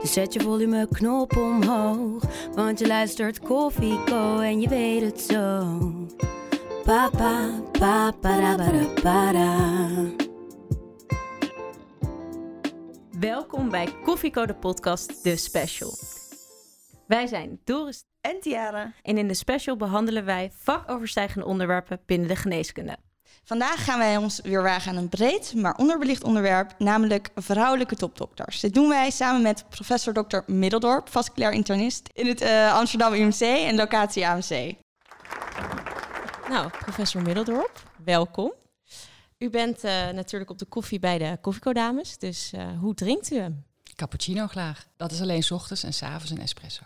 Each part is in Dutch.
Dus zet je volumeknop omhoog. Want je luistert Koffie Co en je weet het zo. Papa, papa, para, para. Welkom bij Koffieko de podcast, de special. Wij zijn Doris en Tiara. en in de special behandelen wij vakoverstijgende onderwerpen binnen de geneeskunde. Vandaag gaan wij ons weer wagen aan een breed, maar onderbelicht onderwerp, namelijk vrouwelijke topdokters. Dit doen wij samen met professor Dr. Middeldorp, vasculair internist in het eh, Amsterdam UMC en locatie AMC. Nou, professor Middeldorp, welkom. U bent eh, natuurlijk op de koffie bij de Koffieco-dames, dus eh, hoe drinkt u hem? Cappuccino graag. Dat is alleen 's ochtends en 's avonds een espresso.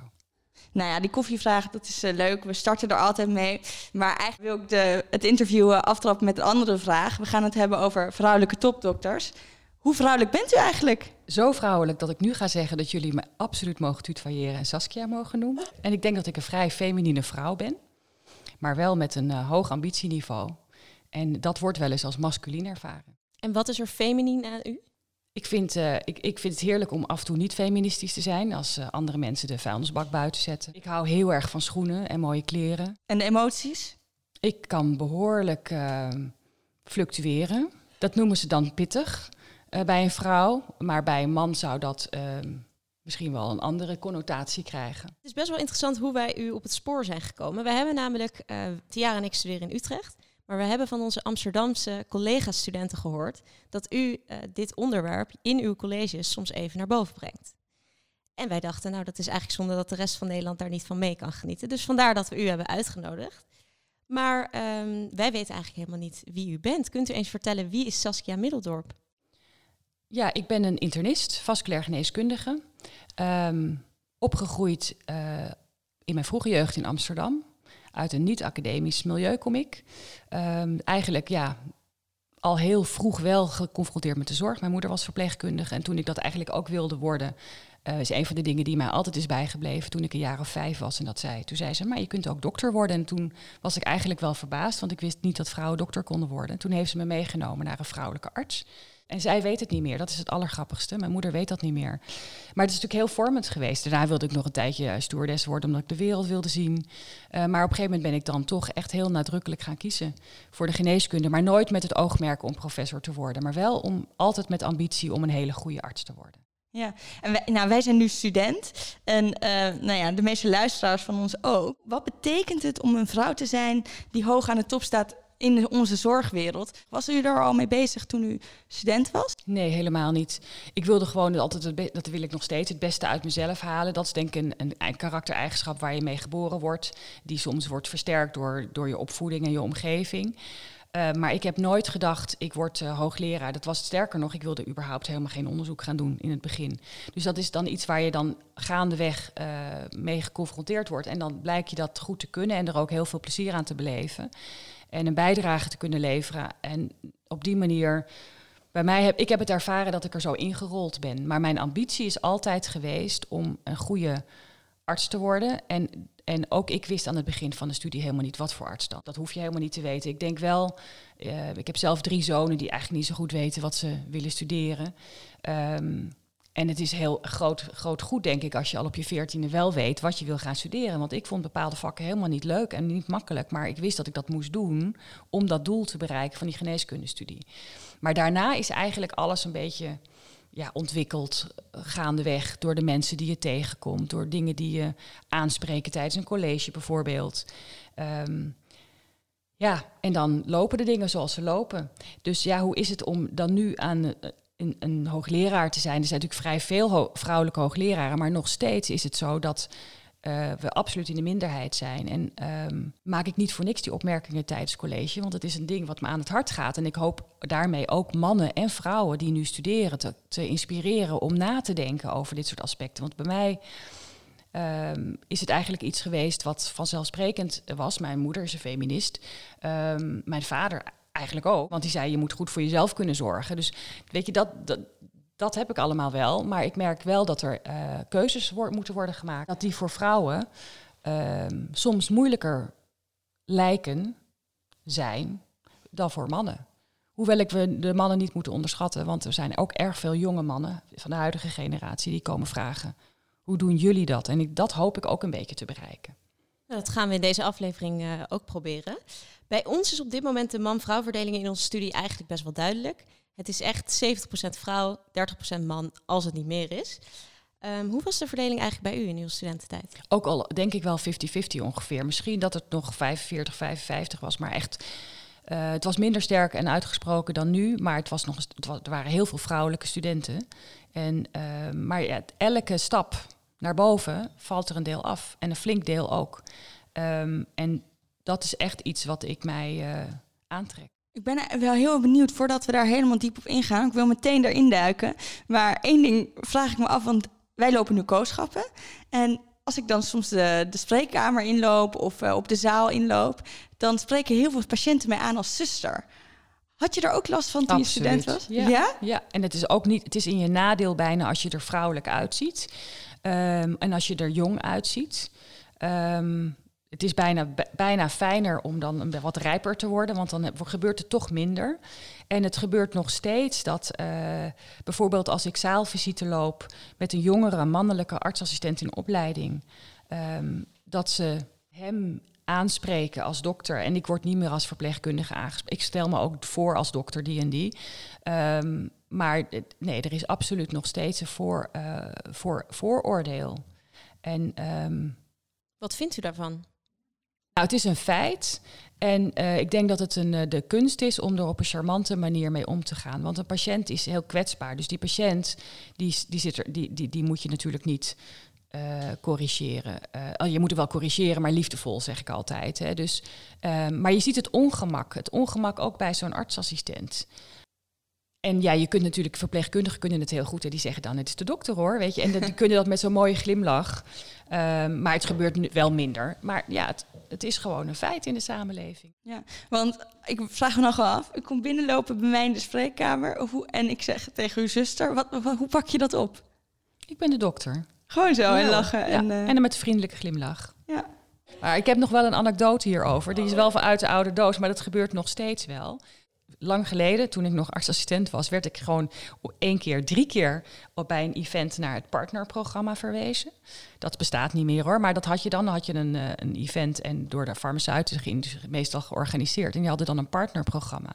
Nou ja, die koffievraag, dat is eh, leuk. We starten er altijd mee. Maar eigenlijk wil ik de, het interview eh, aftrappen met een andere vraag. We gaan het hebben over vrouwelijke topdokters. Hoe vrouwelijk bent u eigenlijk? Zo vrouwelijk dat ik nu ga zeggen dat jullie me absoluut mogen tutoyeren en Saskia mogen noemen. En ik denk dat ik een vrij feminine vrouw ben, maar wel met een eh, hoog ambitieniveau. En dat wordt wel eens als masculin ervaren. En wat is er feminien aan u? Ik vind, eh, ik, ik vind het heerlijk om af en toe niet feministisch te zijn als eh, andere mensen de vuilnisbak buiten zetten. Ik hou heel erg van schoenen en mooie kleren. En de emoties? Ik kan behoorlijk eh, fluctueren. Dat noemen ze dan pittig eh, bij een vrouw. Maar bij een man zou dat eh, misschien wel een andere connotatie krijgen. Het is best wel interessant hoe wij u op het spoor zijn gekomen. Wij hebben namelijk, eh Tiara en ik studeren in Utrecht, maar we hebben van onze Amsterdamse collega-studenten gehoord dat u eh, dit onderwerp in uw colleges soms even naar boven brengt. En wij dachten, nou dat is eigenlijk zonde dat de rest van Nederland daar niet van mee kan genieten. Dus vandaar dat we u hebben uitgenodigd. Maar ehm, wij weten eigenlijk helemaal niet wie u bent. Kunt u eens vertellen, wie is Saskia Middeldorp? Ja, ik ben een internist, vasculair geneeskundige. Ehm, opgegroeid eh, in mijn vroege jeugd in Amsterdam. Uit een niet-academisch milieu kom ik. Ehm, eigenlijk ja, al heel vroeg wel geconfronteerd met de zorg. Mijn moeder was verpleegkundige en toen ik dat eigenlijk ook wilde worden... eh, is een van de dingen die mij altijd is bijgebleven toen ik een jaar of vijf was. En dat zei, toen zei ze, maar je kunt ook dokter worden. En toen was ik eigenlijk wel verbaasd, want ik wist niet dat vrouwen dokter konden worden. En toen heeft ze me meegenomen naar een vrouwelijke arts. En zij weet het niet meer. Dat is het allergrappigste. Mijn moeder weet dat niet meer. Maar het is natuurlijk heel vormend geweest. Daarna wilde ik nog een tijdje stewardess worden, omdat ik de wereld wilde zien. Eh, maar op een gegeven moment ben ik dan toch echt heel nadrukkelijk gaan kiezen voor de geneeskunde. Maar nooit met het oogmerk om professor te worden. Maar wel om altijd met ambitie om een hele goede arts te worden. Ja, en wij, nou, wij zijn nu student. En eh, nou ja, de meeste luisteraars van ons ook. Wat betekent het om een vrouw te zijn die hoog aan de top staat in onze zorgwereld? Was u daar al mee bezig toen u student was? Nee, helemaal niet. Ik wilde gewoon altijd, het dat wil ik nog steeds, het beste uit mezelf halen. Dat is denk ik een, een, een karaktereigenschap waar je mee geboren wordt. Die soms wordt versterkt door, door je opvoeding en je omgeving. Eh, maar ik heb nooit gedacht, ik word eh, hoogleraar. Dat was sterker nog, ik wilde überhaupt helemaal geen onderzoek gaan doen in het begin. Dus dat is dan iets waar je dan gaandeweg eh mee geconfronteerd wordt. En dan blijkt je dat goed te kunnen en er ook heel veel plezier aan te beleven. En een bijdrage te kunnen leveren. En op die manier bij mij heb ik heb het ervaren dat ik er zo ingerold ben. Maar mijn ambitie is altijd geweest om een goede arts te worden. En, en ook ik wist aan het begin van de studie helemaal niet wat voor arts dan. Dat hoef je helemaal niet te weten. Ik denk wel, eh, ik heb zelf drie zonen die eigenlijk niet zo goed weten wat ze willen studeren. Ehm, en het is heel groot, groot goed, denk ik, als je al op je veertiende wel weet wat je wil gaan studeren. Want ik vond bepaalde vakken helemaal niet leuk en niet makkelijk. Maar ik wist dat ik dat moest doen om dat doel te bereiken van die geneeskundestudie. Maar daarna is eigenlijk alles een beetje ja, ontwikkeld eh, gaandeweg door de mensen die je tegenkomt. Door dingen die je aanspreken tijdens een college bijvoorbeeld. Ehm, ja, en dan lopen de dingen zoals ze lopen. Dus ja, hoe is het om dan nu aan eh, een, een hoogleraar te zijn? Er zijn natuurlijk vrij veel vrouwelijke hoogleraren, maar nog steeds is het zo dat eh, we absoluut in de minderheid zijn. En ehm, maak ik niet voor niks die opmerkingen tijdens college, want het is een ding wat me aan het hart gaat. En ik hoop daarmee ook mannen en vrouwen die nu studeren te, te inspireren om na te denken over dit soort aspecten. Want bij mij ehm, is het eigenlijk iets geweest wat vanzelfsprekend was. Mijn moeder is een feminist. Ehm, mijn vader eigenlijk ook. Want die zei, je moet goed voor jezelf kunnen zorgen. Dus weet je, dat, dat, dat heb ik allemaal wel. Maar ik merk wel dat er uh, keuzes moeten worden gemaakt. Dat die voor vrouwen ehm, soms moeilijker lijken zijn dan voor mannen. Hoewel ik we de mannen niet moeten onderschatten, want er zijn ook erg veel jonge mannen van de huidige generatie die komen vragen: hoe doen jullie dat? En ik, dat hoop ik ook een beetje te bereiken. Dat gaan we in deze aflevering uh, ook proberen. Bij ons is op dit moment de man-vrouw verdeling in onze studie eigenlijk best wel duidelijk. Het is echt 70% vrouw, 30% man, als het niet meer is. Um, hoe was de verdeling eigenlijk bij u in uw studententijd? Ook al denk ik wel 50-50 ongeveer. Misschien dat het nog 45, 55 was, maar echt. Uh, het was minder sterk en uitgesproken dan nu, maar het was nog, het er waren heel veel vrouwelijke studenten. En, uh, maar ja, elke stap naar boven valt er een deel af en een flink deel ook. Um, en dat is echt iets wat ik mij uh, aantrek. Ik ben wel heel benieuwd, voordat we daar helemaal diep op ingaan. Ik wil meteen erin duiken. Maar één ding vraag ik me af, want wij lopen nu kooschappen. En als ik dan soms de, de spreekkamer inloop of uh, op de zaal inloop, dan spreken heel veel patiënten mij aan als zuster. Had je er ook last van toen je student was? Ja. ja. ja, en het is ook niet, het is in je nadeel bijna als je er vrouwelijk uitziet. Um, en als je er jong uitziet. Um, het is bijna, bijna fijner om dan wat rijper te worden, want dan gebeurt het toch minder. En het gebeurt nog steeds dat uh, bijvoorbeeld als ik zaalvisite loop met een jongere mannelijke artsassistent in opleiding, um, dat ze hem aanspreken als dokter en ik word niet meer als verpleegkundige aangesproken. Ik stel me ook voor als dokter die en die. Um, maar nee, er is absoluut nog steeds een voor, voor, vooroordeel. En, um, Wat vindt u daarvan? Nou, het is een feit. En uh, ik denk dat het een, uh, de kunst is om er op een charmante manier mee om te gaan. Want een patiënt is heel kwetsbaar. Dus die patiënt, die, die, zit er, die, die, die moet je natuurlijk niet uh, corrigeren. Oh, je moet er wel corrigeren, maar liefdevol, zeg ik altijd. Hè. Dus, maar je ziet het ongemak. Het ongemak ook bij zo'n artsassistent. En ja, je kunt natuurlijk, verpleegkundigen kunnen het heel goed. En die zeggen dan, het is de dokter hoor, weet je. En die kunnen dat met zo'n mooie glimlach. Um, maar het gebeurt nu wel minder. Maar ja, het, het is gewoon een feit in de samenleving. Ja, want ik vraag me nog wel af. Ik kom binnenlopen bij mij in de spreekkamer. Hoe, en ik zeg tegen uw zuster, wat, wat, hoe pak je dat op? Ik ben de dokter. Gewoon zo ja. en lachen. Ja. En, uh... en dan met een vriendelijke glimlach. Ja. Maar ik heb nog wel een anekdote hierover. Die is wel vanuit de oude doos, maar dat gebeurt nog steeds wel lang geleden, toen ik nog artsassistent was, werd ik gewoon één keer, drie keer op bij een event naar het partnerprogramma verwezen. Dat bestaat niet meer hoor, maar dat had je dan. Dan had je een, uh, een event en door de farmaceutische industrie meestal georganiseerd. En die hadden dan een partnerprogramma.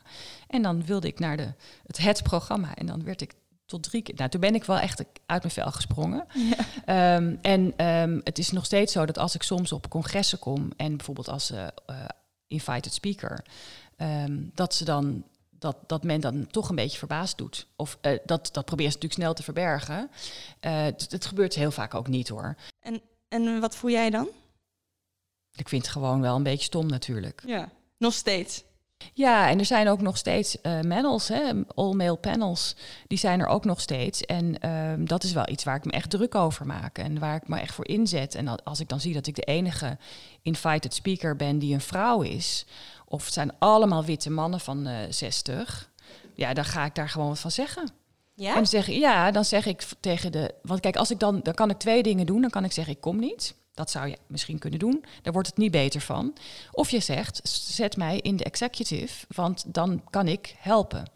En dan wilde ik naar de, het, het programma en dan werd ik tot drie keer. Nou, toen ben ik wel echt uit mijn vel gesprongen. Ja. Um, en um, het is nog steeds zo dat als ik soms op congressen kom en bijvoorbeeld als uh, uh, invited speaker, um, dat ze dan dat, dat men dan toch een beetje verbaasd doet. Of uh, dat, dat probeert ze natuurlijk snel te verbergen. Uh, het, het, gebeurt heel vaak ook niet hoor. En, en wat voel jij dan? Ik vind het gewoon wel een beetje stom natuurlijk. Ja, nog steeds. Ja, en er zijn ook nog steeds uh, panels, hè, all-male panels. Die zijn er ook nog steeds. En uh, dat is wel iets waar ik me echt druk over maak. En waar ik me echt voor inzet. En als ik dan zie dat ik de enige invited speaker ben die een vrouw is of het zijn allemaal witte mannen van uh, 60. Ja, dan ga ik daar gewoon wat van zeggen. Ja? En dan zeg, ja, dan zeg ik tegen de. Want kijk, als ik dan, dan kan ik twee dingen doen. Dan kan ik zeggen, ik kom niet. Dat zou je misschien kunnen doen. Daar wordt het niet beter van. Of je zegt, zet mij in de executive, want dan kan ik helpen.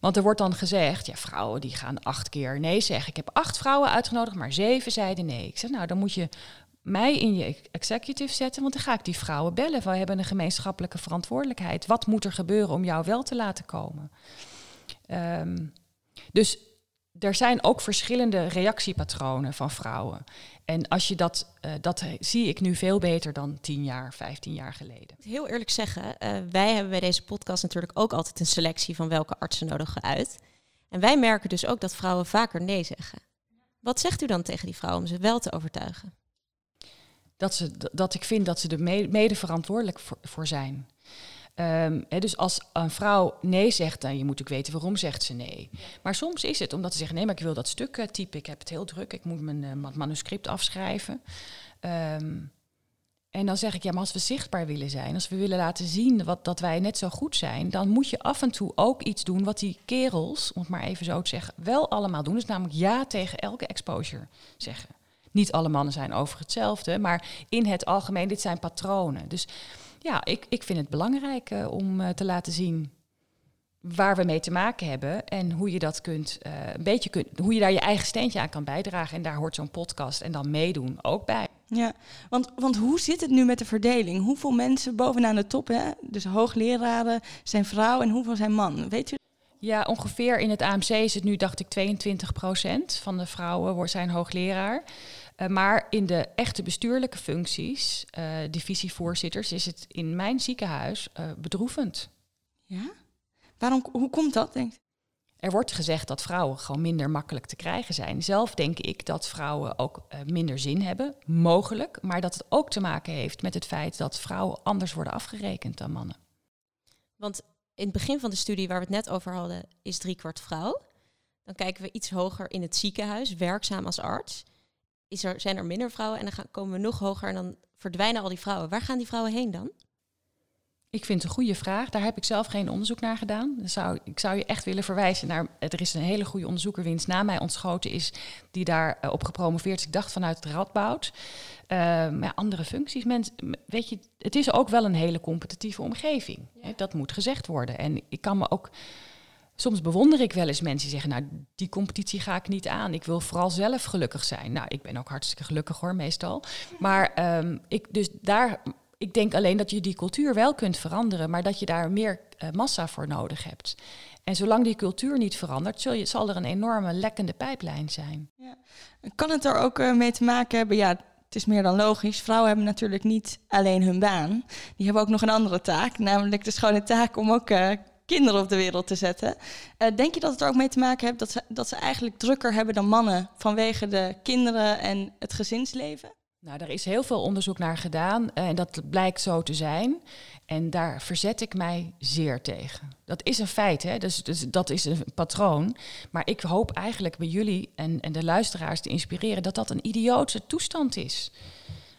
Want er wordt dan gezegd, ja, vrouwen die gaan acht keer nee zeggen. Ik heb acht vrouwen uitgenodigd, maar zeven zeiden nee. Ik zeg, nou, dan moet je mij in je executive zetten, want dan ga ik die vrouwen bellen. We hebben een gemeenschappelijke verantwoordelijkheid. Wat moet er gebeuren om jou wel te laten komen? Um, dus er zijn ook verschillende reactiepatronen van vrouwen. En als je dat, uh, dat zie ik nu veel beter dan 10 jaar, 15 jaar geleden. Heel eerlijk zeggen, uh, wij hebben bij deze podcast natuurlijk ook altijd een selectie van welke artsen nodigen uit. En wij merken dus ook dat vrouwen vaker nee zeggen. Wat zegt u dan tegen die vrouwen om ze wel te overtuigen? dat, ze, dat ik vind dat ze er mede verantwoordelijk voor, voor zijn. Um, he, dus als een vrouw nee zegt, dan je moet natuurlijk weten waarom zegt ze nee. Maar soms is het omdat ze zeggen nee, maar ik wil dat stuk uh, typen. Ik heb het heel druk. Ik moet mijn uh, manuscript afschrijven. Ehm, en dan zeg ik, ja, maar als we zichtbaar willen zijn, als we willen laten zien wat, dat wij net zo goed zijn, dan moet je af en toe ook iets doen wat die kerels, om het maar even zo te zeggen, wel allemaal doen. Dus namelijk ja tegen elke exposure zeggen. Niet alle mannen zijn over hetzelfde, maar in het algemeen, dit zijn patronen. Dus ja, ik, ik vind het belangrijk uh, om uh, te laten zien waar we mee te maken hebben en hoe je dat kunt, uh, een beetje kunt, hoe je daar je eigen steentje aan kan bijdragen. En daar hoort zo'n podcast en dan meedoen ook bij. Ja, want, want hoe zit het nu met de verdeling? Hoeveel mensen bovenaan de top, hè, dus hoogleraren, zijn vrouw en hoeveel zijn man? Weet u? Ja, ongeveer in het AMC is het nu, dacht ik, 22 procent van de vrouwen zijn hoogleraar. Uh, maar in de echte bestuurlijke functies, uh, divisievoorzitters, is het in mijn ziekenhuis uh, bedroevend. Ja? Waarom, hoe komt dat, denk je? Er wordt gezegd dat vrouwen gewoon minder makkelijk te krijgen zijn. Zelf denk ik dat vrouwen ook uh, minder zin hebben, mogelijk. Maar dat het ook te maken heeft met het feit dat vrouwen anders worden afgerekend dan mannen. Want in het begin van de studie waar we het net over hadden, is driekwart vrouw. Dan kijken we iets hoger in het ziekenhuis, werkzaam als arts. Is er, zijn er minder vrouwen en dan gaan, komen we nog hoger en dan verdwijnen al die vrouwen. Waar gaan die vrouwen heen dan? Ik vind het een goede vraag. Daar heb ik zelf geen onderzoek naar gedaan. Dan zou, ik zou je echt willen verwijzen naar. Er is een hele goede onderzoeker, wiens na mij ontschoten is, die daar uh, op gepromoveerd is. Ik dacht vanuit het Radboud. Uh, maar andere functies. Mensen, weet je, het is ook wel een hele competitieve omgeving. Ja. Dat moet gezegd worden. En ik kan me ook. Soms bewonder ik wel eens mensen die zeggen, nou, die competitie ga ik niet aan. Ik wil vooral zelf gelukkig zijn. Nou, ik ben ook hartstikke gelukkig hoor, meestal. Maar um, ik, dus daar ik denk alleen dat je die cultuur wel kunt veranderen, maar dat je daar meer uh, massa voor nodig hebt. En zolang die cultuur niet verandert, je, zal er een enorme lekkende pijplijn zijn. Ja. Kan het er ook uh, mee te maken hebben? Ja, het is meer dan logisch. Vrouwen hebben natuurlijk niet alleen hun baan. Die hebben ook nog een andere taak, namelijk de schone taak om ook uh, kinderen op de wereld te zetten. denk je dat het er ook mee te maken heeft dat ze, dat ze eigenlijk drukker hebben dan mannen vanwege de kinderen en het gezinsleven? Nou, er is heel veel onderzoek naar gedaan uh, en dat blijkt zo te zijn. En daar verzet ik mij zeer tegen. Dat is een feit, hè? Dus, dus dat is een patroon. Maar ik hoop eigenlijk bij jullie en, en de luisteraars te inspireren dat dat een idiootse toestand is.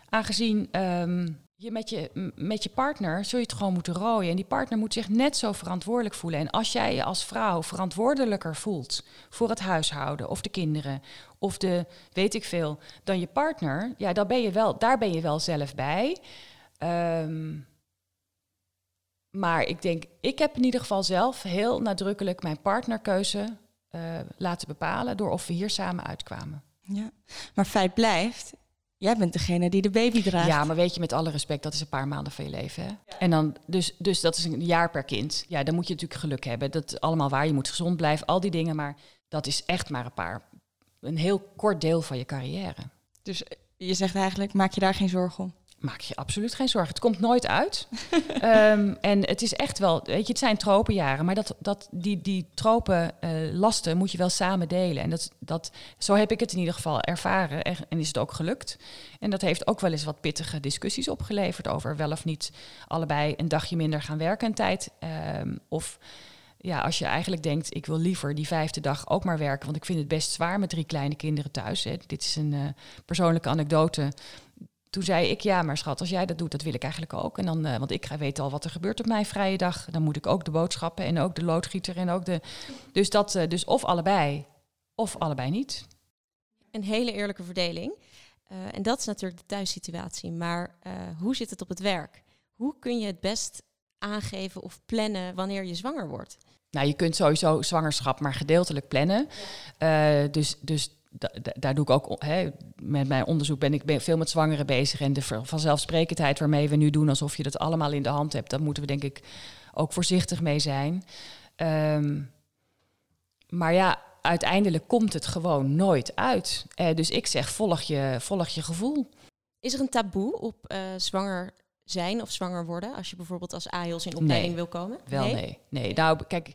Aangezien um, je met, je met je partner zul je het gewoon moeten rooien. En die partner moet zich net zo verantwoordelijk voelen. En als jij je als vrouw verantwoordelijker voelt voor het huishouden of de kinderen of de weet ik veel, dan je partner, ja, dan ben je wel, daar ben je wel zelf bij. Um, maar ik denk, ik heb in ieder geval zelf heel nadrukkelijk mijn partnerkeuze uh, laten bepalen door of we hier samen uitkwamen. Ja, maar feit blijft, Jij bent degene die de baby draagt. Ja, maar weet je, met alle respect, dat is een paar maanden van je leven. Hè? Ja. En dan, dus, dus dat is een jaar per kind. Ja, dan moet je natuurlijk geluk hebben. Dat is allemaal waar. Je moet gezond blijven, al die dingen. Maar dat is echt maar een paar, een heel kort deel van je carrière. Dus je zegt eigenlijk, maak je daar geen zorgen om? Maak je absoluut geen zorgen. Het komt nooit uit. um, en het is echt wel, weet je, het zijn tropenjaren, maar dat, dat, die, die tropenlasten uh, moet je wel samen delen. En dat, dat, zo heb ik het in ieder geval ervaren en, en, is het ook gelukt. En dat heeft ook wel eens wat pittige discussies opgeleverd over wel of niet allebei een dagje minder gaan werken een tijd. Um, of ja, als je eigenlijk denkt, ik wil liever die vijfde dag ook maar werken, want ik vind het best zwaar met drie kleine kinderen thuis. Hè. Dit is een uh, persoonlijke anekdote toen zei ik, ja, maar schat, als jij dat doet, dat wil ik eigenlijk ook. En dan, uh, want ik weet al wat er gebeurt op mijn vrije dag. Dan moet ik ook de boodschappen en ook de loodgieter en ook de. Dus dat, uh, dus of allebei, of allebei niet. Een hele eerlijke verdeling. Uh, en dat is natuurlijk de thuissituatie. Maar hoe zit het op het werk? Hoe kun je het best aangeven of plannen wanneer je zwanger wordt? Nou, je kunt sowieso zwangerschap maar gedeeltelijk plannen. Ja. dus, daar doe ik ook hè, met mijn onderzoek ben ik veel met zwangeren bezig en de vanzelfsprekendheid waarmee we nu doen alsof je dat allemaal in de hand hebt, daar moeten we denk ik ook voorzichtig mee zijn. Um, maar ja, uiteindelijk komt het gewoon nooit uit. Uh, dus ik zeg, volg je, volg je gevoel. Is er een taboe op uh, zwanger zijn of zwanger worden als je bijvoorbeeld als AIOS in opleiding nee, wil komen? Wel nee. nee. nee. Nou, kijk,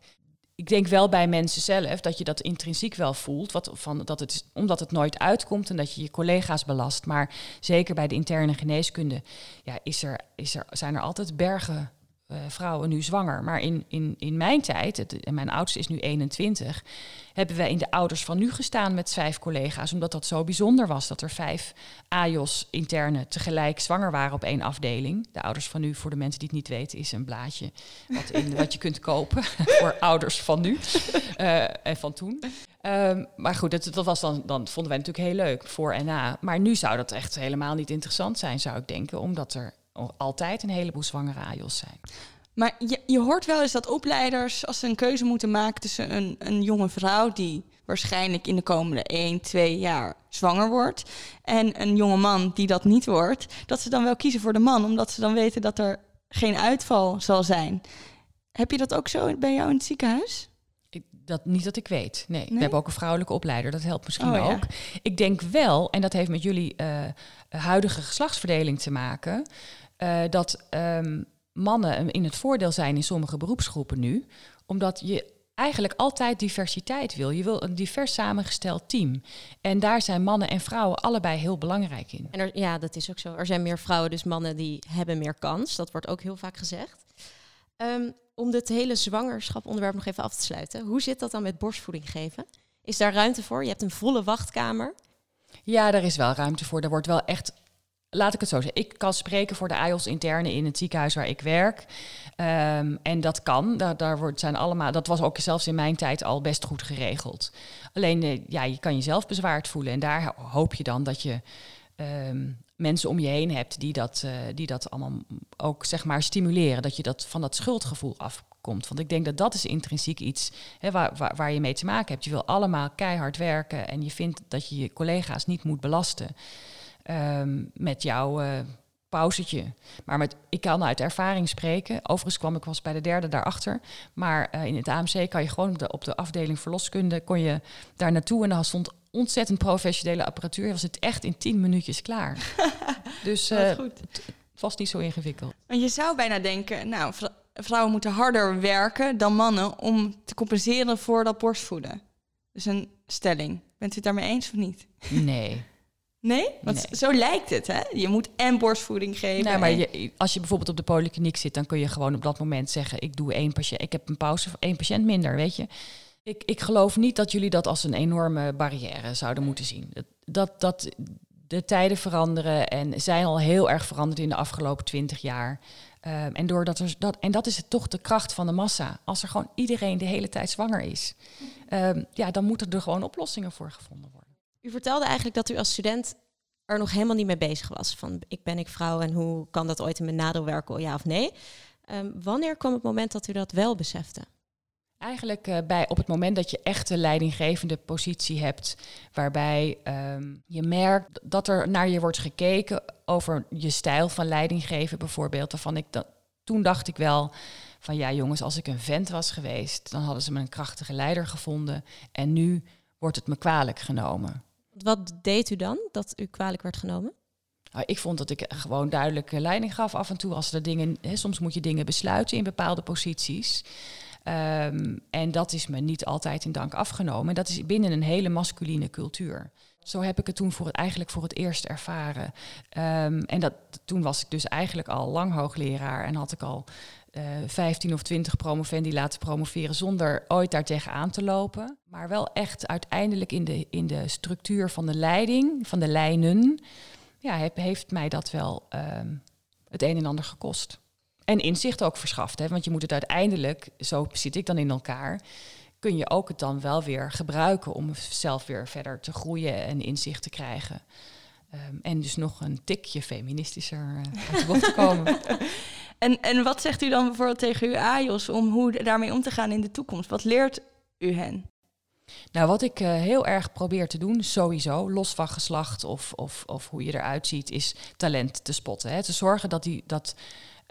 ik denk wel bij mensen zelf dat je dat intrinsiek wel voelt. Wat van, dat het, omdat het nooit uitkomt en dat je je collega's belast. Maar zeker bij de interne geneeskunde ja, is er, is er, zijn er altijd bergen vrouwen nu zwanger. Maar in, in, in mijn tijd, het, en mijn oudste is nu 21, hebben wij in de ouders van nu gestaan met vijf collega's. Omdat dat zo bijzonder was dat er vijf AJOS-interne tegelijk zwanger waren op één afdeling. De ouders van nu, voor de mensen die het niet weten, is een blaadje wat, in, wat je kunt kopen voor ouders van nu uh, en van toen. Um, maar goed, dat, dat was dan, dan vonden wij natuurlijk heel leuk voor en na. Maar nu zou dat echt helemaal niet interessant zijn, zou ik denken, omdat er altijd een heleboel zwangere AJOS zijn. Maar je, je hoort wel eens dat opleiders, als ze een keuze moeten maken tussen een, een jonge vrouw die waarschijnlijk in de komende 1, 2 jaar zwanger wordt, en een jonge man die dat niet wordt, dat ze dan wel kiezen voor de man, omdat ze dan weten dat er geen uitval zal zijn. Heb je dat ook zo bij jou in het ziekenhuis? Ik, dat, niet dat ik weet. Nee. we hebben ook een vrouwelijke opleider. Dat helpt misschien oh, ook. Ik denk wel, en dat heeft met jullie uh, huidige geslachtsverdeling te maken, uh, dat um, mannen in het voordeel zijn in sommige beroepsgroepen nu, omdat je eigenlijk altijd diversiteit wil. Je wil een divers samengesteld team. En daar zijn mannen en vrouwen allebei heel belangrijk in. En er, ja, dat is ook zo. Er zijn meer vrouwen, dus mannen die hebben meer kans. Dat wordt ook heel vaak gezegd. Um, om dit hele zwangerschap onderwerp nog even af te sluiten. Hoe zit dat dan met borstvoeding geven? Is daar ruimte voor? Je hebt een volle wachtkamer. Ja, daar is wel ruimte voor. Er wordt wel echt laat ik het zo zeggen. Ik kan spreken voor de AIOS interne in het ziekenhuis waar ik werk. Um, en dat kan. Daar, wordt, zijn allemaal, dat was ook zelfs in mijn tijd al best goed geregeld. Alleen, uh, ja, je kan jezelf bezwaard voelen. En daar hoop je dan dat je um, mensen om je heen hebt die dat, uh, die dat allemaal ook zeg maar stimuleren. Dat je dat van dat schuldgevoel afkomt. Want ik denk dat dat is intrinsiek iets hè, waar, waar, je mee te maken hebt. Je wil allemaal keihard werken en je vindt dat je je collega's niet moet belasten um, met jouw uh, pauzetje. Maar met, ik kan uit ervaring spreken. Overigens kwam ik was bij de derde daarachter. Maar uh, in het AMC kan je gewoon op de, op de afdeling verloskunde... kon je daar naartoe en daar stond ontzettend professionele apparatuur. Was het echt in tien minuutjes klaar. dus uh, goed. Het, was niet zo ingewikkeld. En je zou bijna denken, nou, vrouwen moeten harder werken dan mannen om te compenseren voor dat borstvoeden. Dus een stelling. Bent u het daarmee eens of niet? Nee. Nee? Want zo lijkt het, hè? Je moet en borstvoeding geven. Nou, maar je, als je bijvoorbeeld op de polykliniek zit, dan kun je gewoon op dat moment zeggen: Ik doe één patiënt, ik heb een pauze voor één patiënt minder, weet je. Ik, ik geloof niet dat jullie dat als een enorme barrière zouden moeten zien. Dat, dat de tijden veranderen en zijn al heel erg veranderd in de afgelopen twintig jaar. Um, en, doordat er, dat, en dat is het toch de kracht van de massa. Als er gewoon iedereen de hele tijd zwanger is, um, ja, dan moeten er gewoon oplossingen voor gevonden worden. U vertelde eigenlijk dat u als student er nog helemaal niet mee bezig was. Van ik ben ik vrouw en hoe kan dat ooit in mijn nadeel werken, ja of nee? Um, wanneer kwam het moment dat u dat wel besefte? Eigenlijk uh, bij, op het moment dat je echt een leidinggevende positie hebt, waarbij um, je merkt dat er naar je wordt gekeken over je stijl van leidinggeven bijvoorbeeld. Waarvan ik toen dacht ik wel van ja jongens, als ik een vent was geweest, dan hadden ze me een krachtige leider gevonden. En nu wordt het me kwalijk genomen. Wat deed u dan dat u kwalijk werd genomen? Nou, ik vond dat ik gewoon duidelijke leiding gaf af en toe als er dingen. Hè, soms moet je dingen besluiten in bepaalde posities. Um, en dat is me niet altijd in dank afgenomen. En dat is binnen een hele masculine cultuur. Zo heb ik het toen voor het, eigenlijk voor het eerst ervaren. Um, en dat, toen was ik dus eigenlijk al lang hoogleraar en had ik al uh, eh, 15 of 20 promovendi laten promoveren zonder ooit daartegen aan te lopen. Maar wel echt uiteindelijk in de, in de structuur van de leiding, van de lijnen, ja, heb, heeft mij dat wel uh, het een en ander gekost. En inzicht ook verschaft, hè? want je moet het uiteindelijk, zo zit ik dan in elkaar, kun je ook het dan wel weer gebruiken om zelf weer verder te groeien en inzicht te krijgen. Um, en dus nog een tikje feministischer uh, uit de bocht te komen. En, en wat zegt u dan bijvoorbeeld tegen uw AJOS om hoe daarmee om te gaan in de toekomst? Wat leert u hen? Nou, wat ik uh, heel erg probeer te doen, sowieso, los van geslacht of, of, of hoe je eruit ziet, is talent te spotten. Hè. Te zorgen dat, die, dat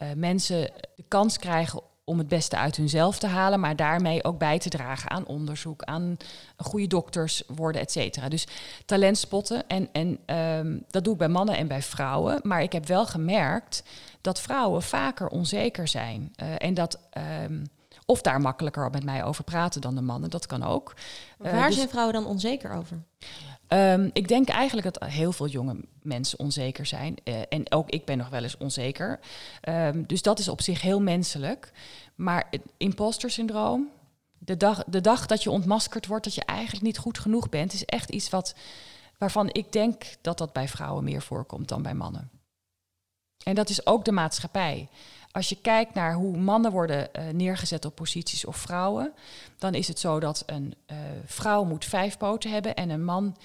uh, mensen de kans krijgen om het beste uit hunzelf te halen, maar daarmee ook bij te dragen aan onderzoek, aan goede dokters worden, et cetera. Dus talent spotten. En, en um, dat doe ik bij mannen en bij vrouwen. Maar ik heb wel gemerkt dat vrouwen vaker onzeker zijn. Uh, en dat. Um, of daar makkelijker met mij over praten dan de mannen, dat kan ook. Waar uh, dus zijn vrouwen dan onzeker over? Ehm, ik denk eigenlijk dat heel veel jonge mensen onzeker zijn. Eh, en ook ik ben nog wel eens onzeker. Ehm, dus dat is op zich heel menselijk. Maar het imposter syndroom, de dag, de dag dat je ontmaskerd wordt dat je eigenlijk niet goed genoeg bent, is echt iets wat, waarvan ik denk dat dat bij vrouwen meer voorkomt dan bij mannen. En dat is ook de maatschappij. Als je kijkt naar hoe mannen worden uh, neergezet op posities of vrouwen, dan is het zo dat een uh, vrouw moet vijf poten hebben en een man,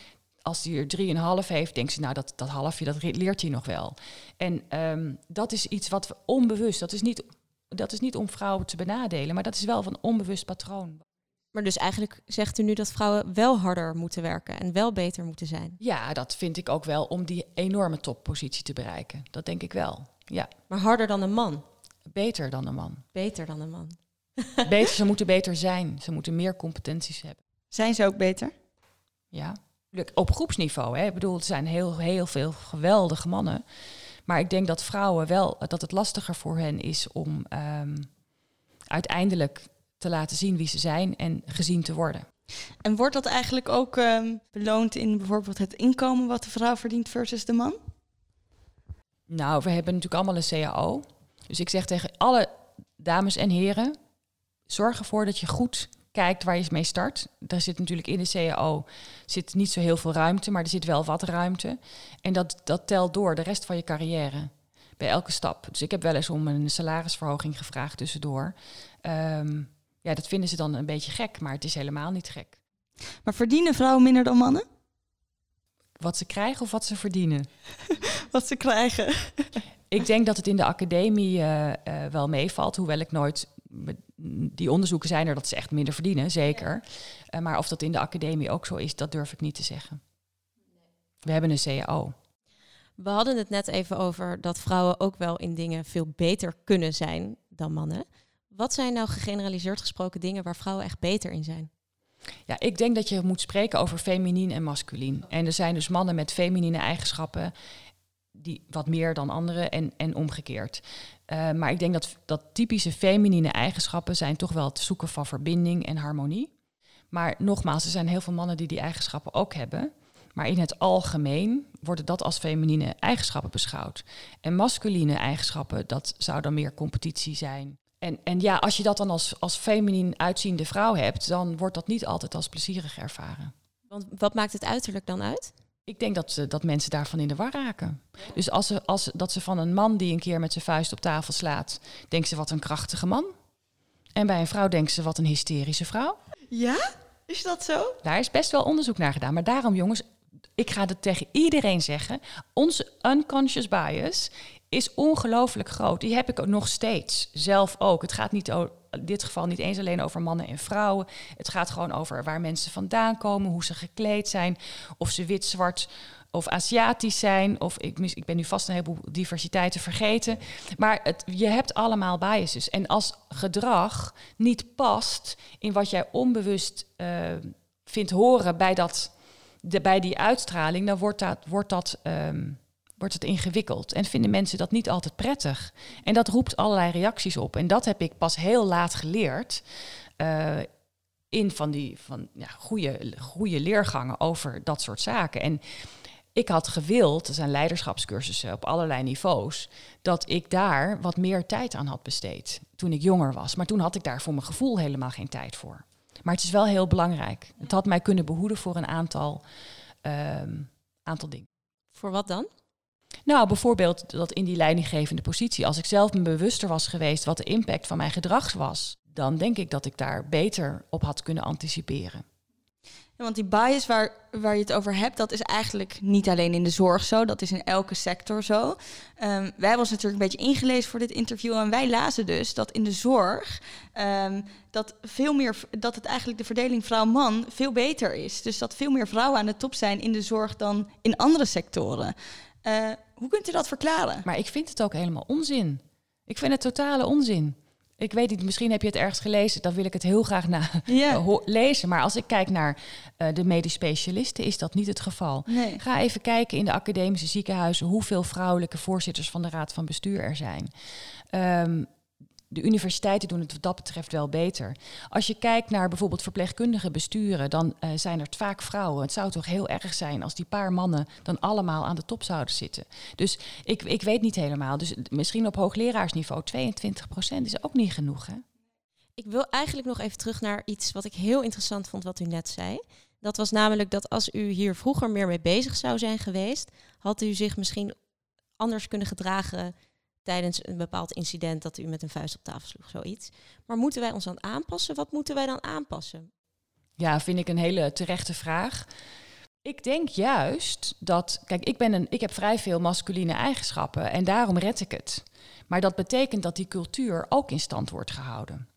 als hij er drieënhalf heeft, denkt ze, nou dat, dat halfje, dat leert hij nog wel. En um, dat is iets wat we onbewust, dat is, niet, dat is niet om vrouwen te benadelen, maar dat is wel van onbewust patroon. Maar dus eigenlijk zegt u nu dat vrouwen wel harder moeten werken en wel beter moeten zijn. Ja, dat vind ik ook wel om die enorme toppositie te bereiken. Dat denk ik wel. Ja. Maar harder dan een man? Beter dan een man. Beter dan een man. beter, ze moeten beter zijn. Ze moeten meer competenties hebben. Zijn ze ook beter? Ja. Op groepsniveau. Hè. Ik bedoel, er zijn heel, heel veel geweldige mannen. Maar ik denk dat vrouwen wel, dat het lastiger voor hen is om um, uiteindelijk te laten zien wie ze zijn en gezien te worden. En wordt dat eigenlijk ook um, beloond in bijvoorbeeld het inkomen wat de vrouw verdient versus de man? Nou, we hebben natuurlijk allemaal een CAO. Dus ik zeg tegen alle dames en heren, zorg ervoor dat je goed kijkt waar je mee start. Daar zit natuurlijk in de CAO zit niet zo heel veel ruimte, maar er zit wel wat ruimte. En dat, dat telt door de rest van je carrière. Bij elke stap. Dus ik heb wel eens om een salarisverhoging gevraagd tussendoor. Um, ja, dat vinden ze dan een beetje gek, maar het is helemaal niet gek. Maar verdienen vrouwen minder dan mannen? Wat ze krijgen of wat ze verdienen? wat ze krijgen. ik denk dat het in de academie uh, uh, wel meevalt, hoewel ik nooit. Die onderzoeken zijn er dat ze echt minder verdienen, zeker. Uh, maar of dat in de academie ook zo is, dat durf ik niet te zeggen. We hebben een CAO. We hadden het net even over dat vrouwen ook wel in dingen veel beter kunnen zijn dan mannen. Wat zijn nou gegeneraliseerd gesproken dingen waar vrouwen echt beter in zijn? Ja, ik denk dat je moet spreken over feminien en masculien. En er zijn dus mannen met feminine eigenschappen, die wat meer dan anderen en, en omgekeerd. Uh, maar ik denk dat, dat typische feminine eigenschappen zijn toch wel het zoeken van verbinding en harmonie. Maar nogmaals, er zijn heel veel mannen die die eigenschappen ook hebben. Maar in het algemeen worden dat als feminine eigenschappen beschouwd. En masculine eigenschappen, dat zou dan meer competitie zijn. En, en ja, als je dat dan als, als feminien uitziende vrouw hebt, dan wordt dat niet altijd als plezierig ervaren. Want wat maakt het uiterlijk dan uit? Ik denk dat, dat mensen daarvan in de war raken. Dus als ze, als, dat ze van een man die een keer met zijn vuist op tafel slaat, denken ze wat een krachtige man. En bij een vrouw denken ze wat een hysterische vrouw. Ja? Is dat zo? Daar is best wel onderzoek naar gedaan. Maar daarom, jongens, ik ga het tegen iedereen zeggen. Onze unconscious bias is ongelooflijk groot. Die heb ik ook nog steeds, zelf ook. Het gaat niet in dit geval niet eens alleen over mannen en vrouwen. Het gaat gewoon over waar mensen vandaan komen, hoe ze gekleed zijn, of ze wit, zwart of Aziatisch zijn. Of ik, ik ben nu vast een heleboel diversiteiten vergeten. Maar het, je hebt allemaal biases. En als gedrag niet past in wat jij onbewust uh, vindt horen bij, dat, de, bij die uitstraling, dan wordt dat, wordt dat um, wordt het ingewikkeld. En vinden mensen dat niet altijd prettig. En dat roept allerlei reacties op. En dat heb ik pas heel laat geleerd. Uh, in van die van, ja, goede, goede leergangen over dat soort zaken. En ik had gewild, er zijn leiderschapscursussen op allerlei niveaus, dat ik daar wat meer tijd aan had besteed toen ik jonger was. Maar toen had ik daar voor mijn gevoel helemaal geen tijd voor. Maar het is wel heel belangrijk. Het had mij kunnen behoeden voor een aantal, um, aantal dingen. Voor wat dan? Nou, bijvoorbeeld dat in die leidinggevende positie, als ik zelf me bewuster was geweest wat de impact van mijn gedrag was, dan denk ik dat ik daar beter op had kunnen anticiperen. Want die bias waar, waar je het over hebt, dat is eigenlijk niet alleen in de zorg zo, dat is in elke sector zo. Um, wij hebben ons natuurlijk een beetje ingelezen voor dit interview en wij lazen dus dat in de zorg um, dat, veel meer, dat het eigenlijk de verdeling vrouw-man veel beter is. Dus dat veel meer vrouwen aan de top zijn in de zorg dan in andere sectoren. Uh, hoe kunt u dat verklaren? Maar ik vind het ook helemaal onzin. Ik vind het totale onzin. Ik weet niet, misschien heb je het ergens gelezen. Dan wil ik het heel graag na yeah. lezen. Maar als ik kijk naar uh, de medisch specialisten, is dat niet het geval. Nee. Ga even kijken in de academische ziekenhuizen hoeveel vrouwelijke voorzitters van de raad van bestuur er zijn. Um, de universiteiten doen het wat dat betreft wel beter. Als je kijkt naar bijvoorbeeld verpleegkundige besturen, dan uh, zijn er vaak vrouwen. Het zou toch heel erg zijn als die paar mannen dan allemaal aan de top zouden zitten. Dus ik, ik weet niet helemaal. Dus misschien op hoogleraarsniveau 22 procent is ook niet genoeg. Hè? Ik wil eigenlijk nog even terug naar iets wat ik heel interessant vond wat u net zei. Dat was namelijk dat als u hier vroeger meer mee bezig zou zijn geweest, had u zich misschien anders kunnen gedragen tijdens een bepaald incident dat u met een vuist op tafel sloeg, zoiets. Maar moeten wij ons dan aanpassen? Wat moeten wij dan aanpassen? Ja, vind ik een hele terechte vraag. Ik denk juist dat, kijk, ik, ben een, ik heb vrij veel masculine eigenschappen en daarom red ik het. Maar dat betekent dat die cultuur ook in stand wordt gehouden.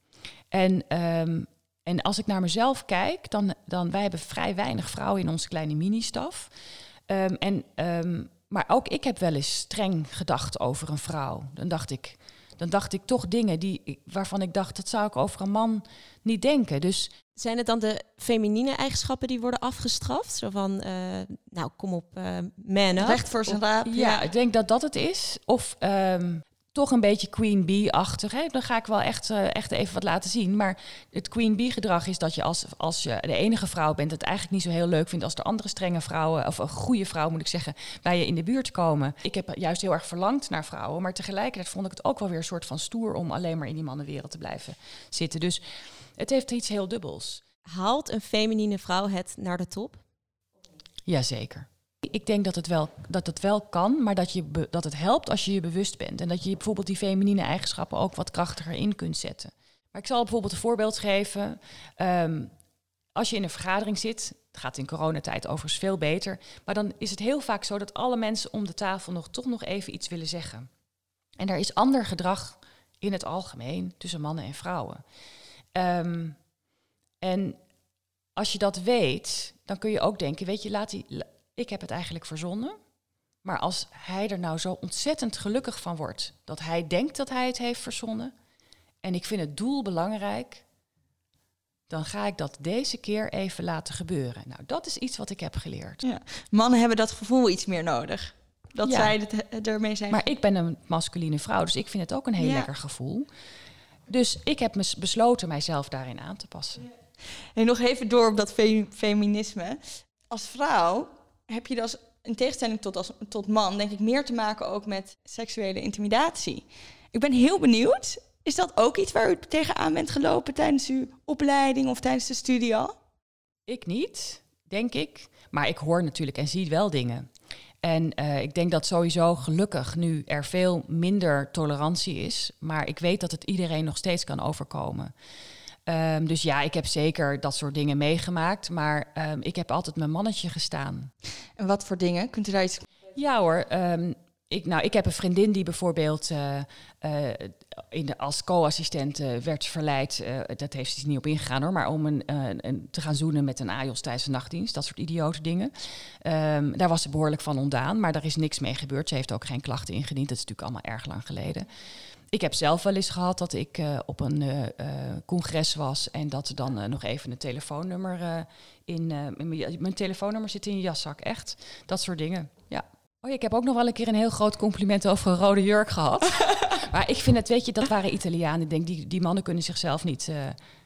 En, um, en als ik naar mezelf kijk, dan, dan wij hebben vrij weinig vrouwen in onze kleine mini-staf. Um, en um, maar ook ik heb wel eens streng gedacht over een vrouw. Dan dacht ik, dan dacht ik toch dingen die, waarvan ik dacht, dat zou ik over een man niet denken. Dus zijn het dan de feminine eigenschappen die worden afgestraft? Zo van, uh, nou kom op, uh, man up. Recht voor zijn raap. Ja, ja, ik denk dat dat het is. Of um, toch een beetje Queen Bee-achtig. Dan ga ik wel echt, uh, echt even wat laten zien. Maar het Queen Bee-gedrag is dat je als, als je de enige vrouw bent... het eigenlijk niet zo heel leuk vindt als er andere strenge vrouwen... of een goede vrouw, moet ik zeggen, bij je in de buurt komen. Ik heb juist heel erg verlangd naar vrouwen... maar tegelijkertijd vond ik het ook wel weer een soort van stoer... om alleen maar in die mannenwereld te blijven zitten. Dus het heeft iets heel dubbels. Haalt een feminine vrouw het naar de top? Jazeker. Ik denk dat het wel, dat het wel kan, maar dat, je dat het helpt als je je bewust bent. En dat je bijvoorbeeld die feminine eigenschappen ook wat krachtiger in kunt zetten. Maar ik zal bijvoorbeeld een voorbeeld geven. Um, als je in een vergadering zit, het gaat in coronatijd overigens veel beter, maar dan is het heel vaak zo dat alle mensen om de tafel nog toch nog even iets willen zeggen. En er is ander gedrag in het algemeen tussen mannen en vrouwen. Um, en als je dat weet, dan kun je ook denken, weet je, laat die, ik heb het eigenlijk verzonnen. Maar als hij er nou zo ontzettend gelukkig van wordt dat hij denkt dat hij het heeft verzonnen en ik vind het doel belangrijk, dan ga ik dat deze keer even laten gebeuren. Nou, dat is iets wat ik heb geleerd. Ja. Mannen hebben dat gevoel iets meer nodig. Dat zij het ermee zijn. Maar ik ben een masculine vrouw, dus ik vind het ook een heel lekker gevoel. Dus ik heb besloten mijzelf daarin aan te passen. En nog even door op dat feminisme. Als vrouw heb je dus in tegenstelling tot, als, tot man, denk ik, meer te maken ook met seksuele intimidatie. Ik ben heel benieuwd. Is dat ook iets waar u tegenaan bent gelopen tijdens uw opleiding of tijdens de studie al? Ik niet, denk ik. Maar ik hoor natuurlijk en zie wel dingen. En uh, ik denk dat sowieso gelukkig nu er veel minder tolerantie is. Maar ik weet dat het iedereen nog steeds kan overkomen. Um, dus ja, ik heb zeker dat soort dingen meegemaakt. Maar um, ik heb altijd mijn mannetje gestaan. En wat voor dingen? Kunt u daar iets... Ja hoor. Um, ik, nou, ik heb een vriendin die bijvoorbeeld uh, uh, in de, als co-assistent uh, werd verleid. dat heeft ze niet op ingegaan hoor. Maar om een, een, te gaan zoenen met een AJOS tijdens de nachtdienst. Dat soort idiote dingen. daar was ze behoorlijk van ontdaan. Maar daar is niks mee gebeurd. Ze heeft ook geen klachten ingediend. Dat is natuurlijk allemaal erg lang geleden ik heb zelf wel eens gehad dat ik uh, op een uh, congres was en dat er dan nog even een telefoonnummer in, in mijn telefoonnummer zit in je jaszak. Echt, dat soort dingen. Ja. Oh, ik heb ook nog wel een keer een heel groot compliment over een rode jurk gehad. maar ik vind het, weet je, dat waren Italianen. Ik denk, die, die mannen kunnen zichzelf niet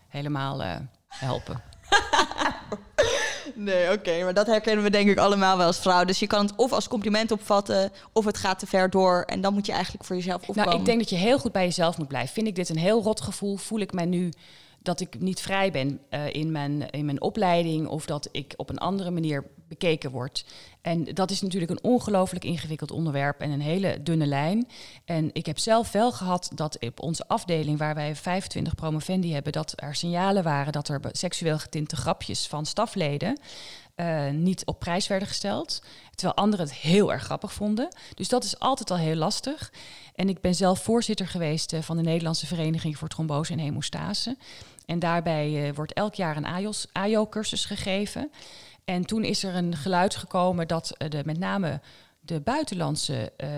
helemaal helpen. Nee, oké, maar dat herkennen we denk ik allemaal wel als vrouw. Dus je kan het of als compliment opvatten, of het gaat te ver door. En dan moet je eigenlijk voor jezelf opkomen. Nou, ik denk dat je heel goed bij jezelf moet blijven. Vind ik dit een heel rot gevoel? Voel ik mij nu dat ik niet vrij ben uh, in, mijn, in mijn opleiding... of dat ik op een andere manier bekeken word. En dat is natuurlijk een ongelooflijk ingewikkeld onderwerp en een hele dunne lijn. En ik heb zelf wel gehad dat op onze afdeling, waar wij 25 promovendi hebben, dat er signalen waren dat er seksueel getinte grapjes van stafleden uh, niet op prijs werden gesteld. Terwijl anderen het heel erg grappig vonden. Dus dat is altijd al heel lastig. En ik ben zelf voorzitter geweest uh, van de Nederlandse Vereniging voor Trombose en Hemostase. En daarbij uh, wordt elk jaar een AJO-cursus gegeven. En toen is er een geluid gekomen dat uh, de, met name de buitenlandse uh,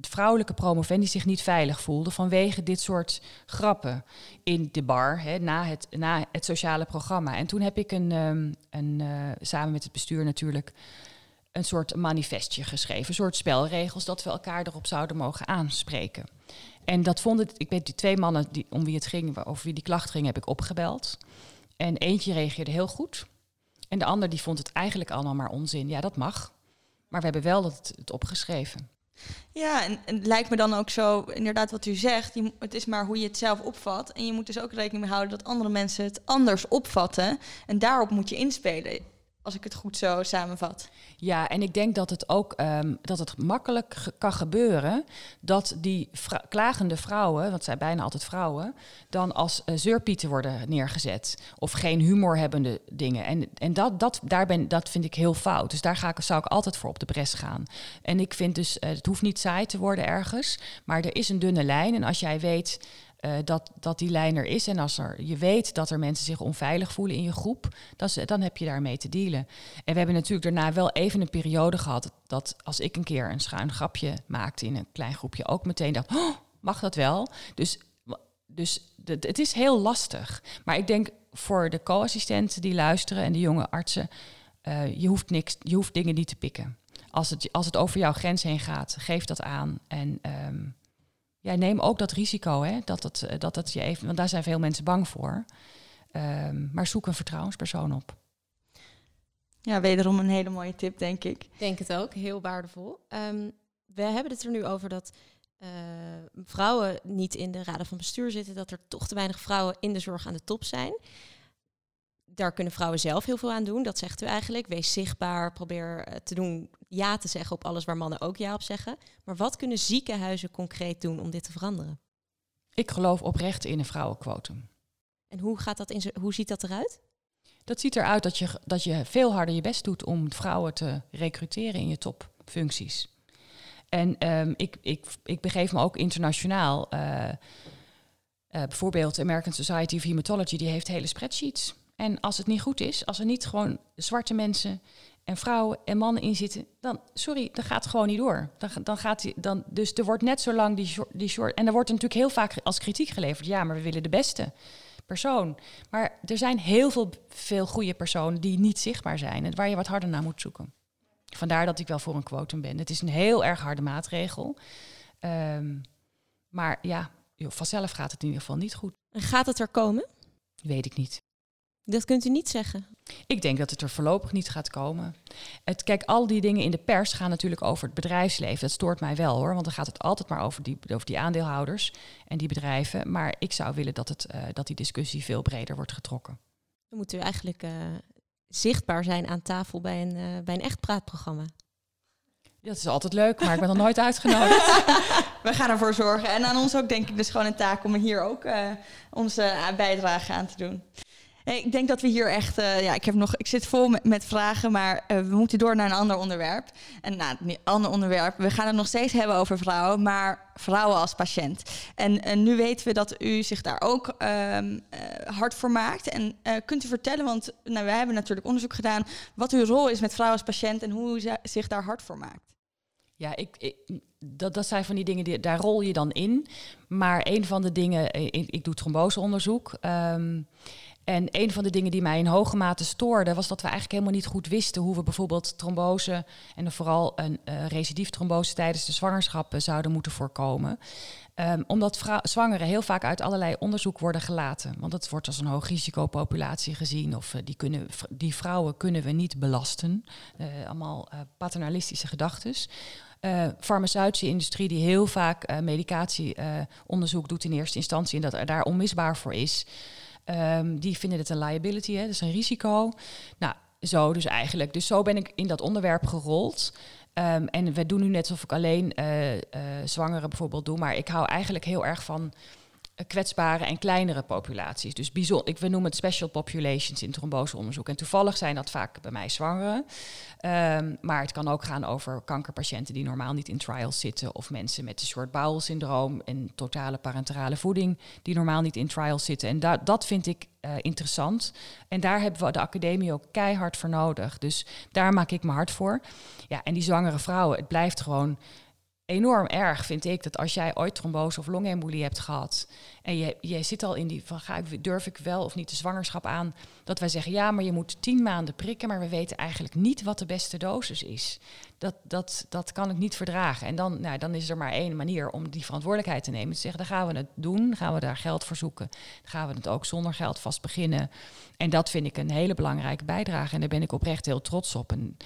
vrouwelijke promovendi zich niet veilig voelden vanwege dit soort grappen in de bar hè, na, het, na het sociale programma. En toen heb ik een, um, een uh, samen met het bestuur natuurlijk een soort manifestje geschreven, een soort spelregels dat we elkaar erop zouden mogen aanspreken. En dat vonden, ik weet die twee mannen die, om wie het ging, over wie die klacht ging, heb ik opgebeld. En eentje reageerde heel goed. En de ander die vond het eigenlijk allemaal maar onzin. Ja, dat mag. Maar we hebben wel het, het opgeschreven. Ja, en, het lijkt me dan ook zo, inderdaad wat u zegt, het is maar hoe je het zelf opvat. En je moet dus ook rekening mee houden dat andere mensen het anders opvatten. En daarop moet je inspelen als ik het goed zo samenvat. Ja, en ik denk dat het ook um, dat het makkelijk kan gebeuren dat die klagende vrouwen, want zijn bijna altijd vrouwen, dan als uh, zeurpieten worden neergezet of geen humorhebbende dingen. En, en dat, dat, daar ben, dat vind ik heel fout. Dus daar ga ik, zou ik altijd voor op de bres gaan. En ik vind dus, uh, het hoeft niet saai te worden ergens, maar er is een dunne lijn. En als jij weet uh, dat, dat die lijn er is. En als er, je weet dat er mensen zich onveilig voelen in je groep, dan, dan heb je daarmee te dealen. En we hebben natuurlijk daarna wel even een periode gehad dat als ik een keer een schuin grapje maakte in een klein groepje, ook meteen dacht, oh, mag dat wel? Dus, dus het is heel lastig. Maar ik denk voor de co-assistenten die luisteren en de jonge artsen, uh, je, hoeft niks, je hoeft dingen niet te pikken. Als het, als het over jouw grens heen gaat, geef dat aan. En um, ja, neem ook dat risico, hè, dat, het, eh, dat het je even, want daar zijn veel mensen bang voor. Um, maar zoek een vertrouwenspersoon op. Ja, wederom een hele mooie tip, denk ik. Ik denk het ook, heel waardevol. Um, we hebben het er nu over dat uh, vrouwen niet in de raden van bestuur zitten, dat er toch te weinig vrouwen in de zorg aan de top zijn daar kunnen vrouwen zelf heel veel aan doen. Dat zegt u eigenlijk. Wees zichtbaar. Probeer eh, te doen ja te zeggen op alles waar mannen ook ja op zeggen. Maar wat kunnen ziekenhuizen concreet doen om dit te veranderen? Ik geloof oprecht in een vrouwenquotum. En hoe, gaat dat in hoe ziet dat eruit? Dat ziet eruit dat je, dat je veel harder je best doet om vrouwen te recruteren in je topfuncties. En um, ik, ik, ik begeef me ook internationaal. Uh, uh, bijvoorbeeld de American Society of Hematology, die heeft hele spreadsheets en als het niet goed is, als er niet gewoon zwarte mensen en vrouwen en mannen in zitten, dan, sorry, dan gaat het gewoon niet door. Dan, dan gaat die, dan, dus er wordt net zo lang die short, die short. En er wordt natuurlijk heel vaak als kritiek geleverd. Ja, maar we willen de beste persoon. Maar er zijn heel veel, veel goede personen die niet zichtbaar zijn en waar je wat harder naar moet zoeken. Vandaar dat ik wel voor een quotum ben. Het is een heel erg harde maatregel. Um, maar ja, vanzelf gaat het in ieder geval niet goed. En gaat het er komen? Weet ik niet. Dat kunt u niet zeggen. Ik denk dat het er voorlopig niet gaat komen. Het, kijk, al die dingen in de pers gaan natuurlijk over het bedrijfsleven. Dat stoort mij wel hoor, want dan gaat het altijd maar over die, over die aandeelhouders en die bedrijven. Maar ik zou willen dat, het, uh, dat die discussie veel breder wordt getrokken. Dan moet u eigenlijk uh, zichtbaar zijn aan tafel bij een, uh, bij een echt praatprogramma. Dat is altijd leuk, maar ik ben nog nooit uitgenodigd. We gaan ervoor zorgen. En aan ons ook denk ik dus gewoon een taak om hier ook onze bijdrage aan te doen. Ik denk dat we hier echt, uh, ja, ik, heb nog, ik zit vol met, vragen, maar uh, we moeten door naar een ander onderwerp. En nou, een ander onderwerp, we gaan het nog steeds hebben over vrouwen, maar vrouwen als patiënt. En, en nu weten we dat u zich daar ook uh, hard voor maakt. En kunt u vertellen, want nou, wij hebben natuurlijk onderzoek gedaan, wat uw rol is met vrouwen als patiënt en hoe u zich daar hard voor maakt? Ja, ik, dat, dat zijn van die dingen, die, daar rol je dan in. Maar een van de dingen, ik, ik doe tromboseonderzoek. Um, en een van de dingen die mij in hoge mate stoorde, was dat we eigenlijk helemaal niet goed wisten hoe we bijvoorbeeld trombose en vooral een uh, recidieftrombose tijdens de zwangerschappen zouden moeten voorkomen. Um, omdat zwangeren heel vaak uit allerlei onderzoek worden gelaten. Want het wordt als een hoog risicopopulatie gezien. Of uh, die, kunnen, die vrouwen kunnen we niet belasten. Allemaal paternalistische gedachten. Farmaceutische industrie die heel vaak medicatieonderzoek doet in eerste instantie en dat er daar onmisbaar voor is. Um, die vinden het een liability, hè, dus een risico. Nou, zo dus eigenlijk. Dus zo ben ik in dat onderwerp gerold. Um, en we doen nu net alsof ik alleen uh, uh, zwangeren bijvoorbeeld doe. Maar ik hou eigenlijk heel erg van kwetsbare en kleinere populaties. Dus bijzonder, ik, we noemen het special populations in tromboseonderzoek. En toevallig zijn dat vaak bij mij zwangeren. Um, maar het kan ook gaan over kankerpatiënten die normaal niet in trials zitten. Of mensen met een short bowel syndroom en totale parenterale voeding die normaal niet in trials zitten. En da dat vind ik uh, interessant. En daar hebben we de academie ook keihard voor nodig. Dus daar maak ik me hard voor. Ja, en die zwangere vrouwen, het blijft gewoon enorm erg, vind ik, dat als jij ooit trombose of longembolie hebt gehad en je, je zit al in die van ga ik, durf ik wel of niet de zwangerschap aan, dat wij zeggen ja, maar je moet tien maanden prikken, maar we weten eigenlijk niet wat de beste dosis is. Dat, dat, dat kan ik niet verdragen. En dan, nou, dan is er maar één manier om die verantwoordelijkheid te nemen. Te zeggen, dan gaan we het doen, gaan we daar geld voor zoeken. Gaan we het ook zonder geld vast beginnen. En dat vind ik een hele belangrijke bijdrage. En daar ben ik oprecht heel trots op. En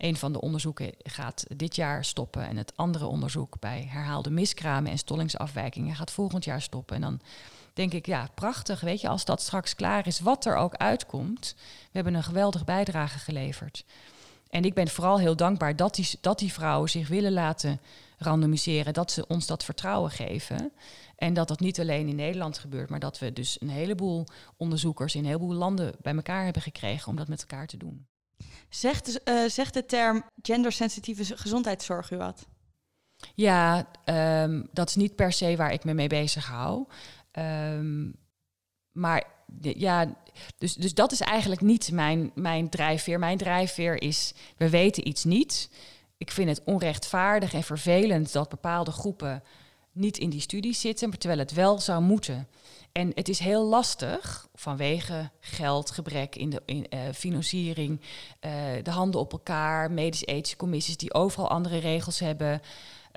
een van de onderzoeken gaat dit jaar stoppen en het andere onderzoek bij herhaalde miskramen en stollingsafwijkingen gaat volgend jaar stoppen. En dan denk ik, ja, prachtig, weet je, als dat straks klaar is, wat er ook uitkomt. We hebben een geweldige bijdrage geleverd. En ik ben vooral heel dankbaar dat die, dat die vrouwen zich willen laten randomiseren, dat ze ons dat vertrouwen geven. En dat dat niet alleen in Nederland gebeurt, maar dat we dus een heleboel onderzoekers in een heleboel landen bij elkaar hebben gekregen om dat met elkaar te doen. Zegt, uh, zegt de term gendersensitieve gezondheidszorg u wat? Ja, um, dat is niet per se waar ik me mee bezig hou. Um, maar ja, dus, dus dat is eigenlijk niet mijn, mijn drijfveer. Mijn drijfveer is, we weten iets niet. Ik vind het onrechtvaardig en vervelend dat bepaalde groepen niet in die studies zitten, terwijl het wel zou moeten. En het is heel lastig vanwege geldgebrek in de in, uh, financiering, uh, de handen op elkaar, medisch-ethische commissies die overal andere regels hebben.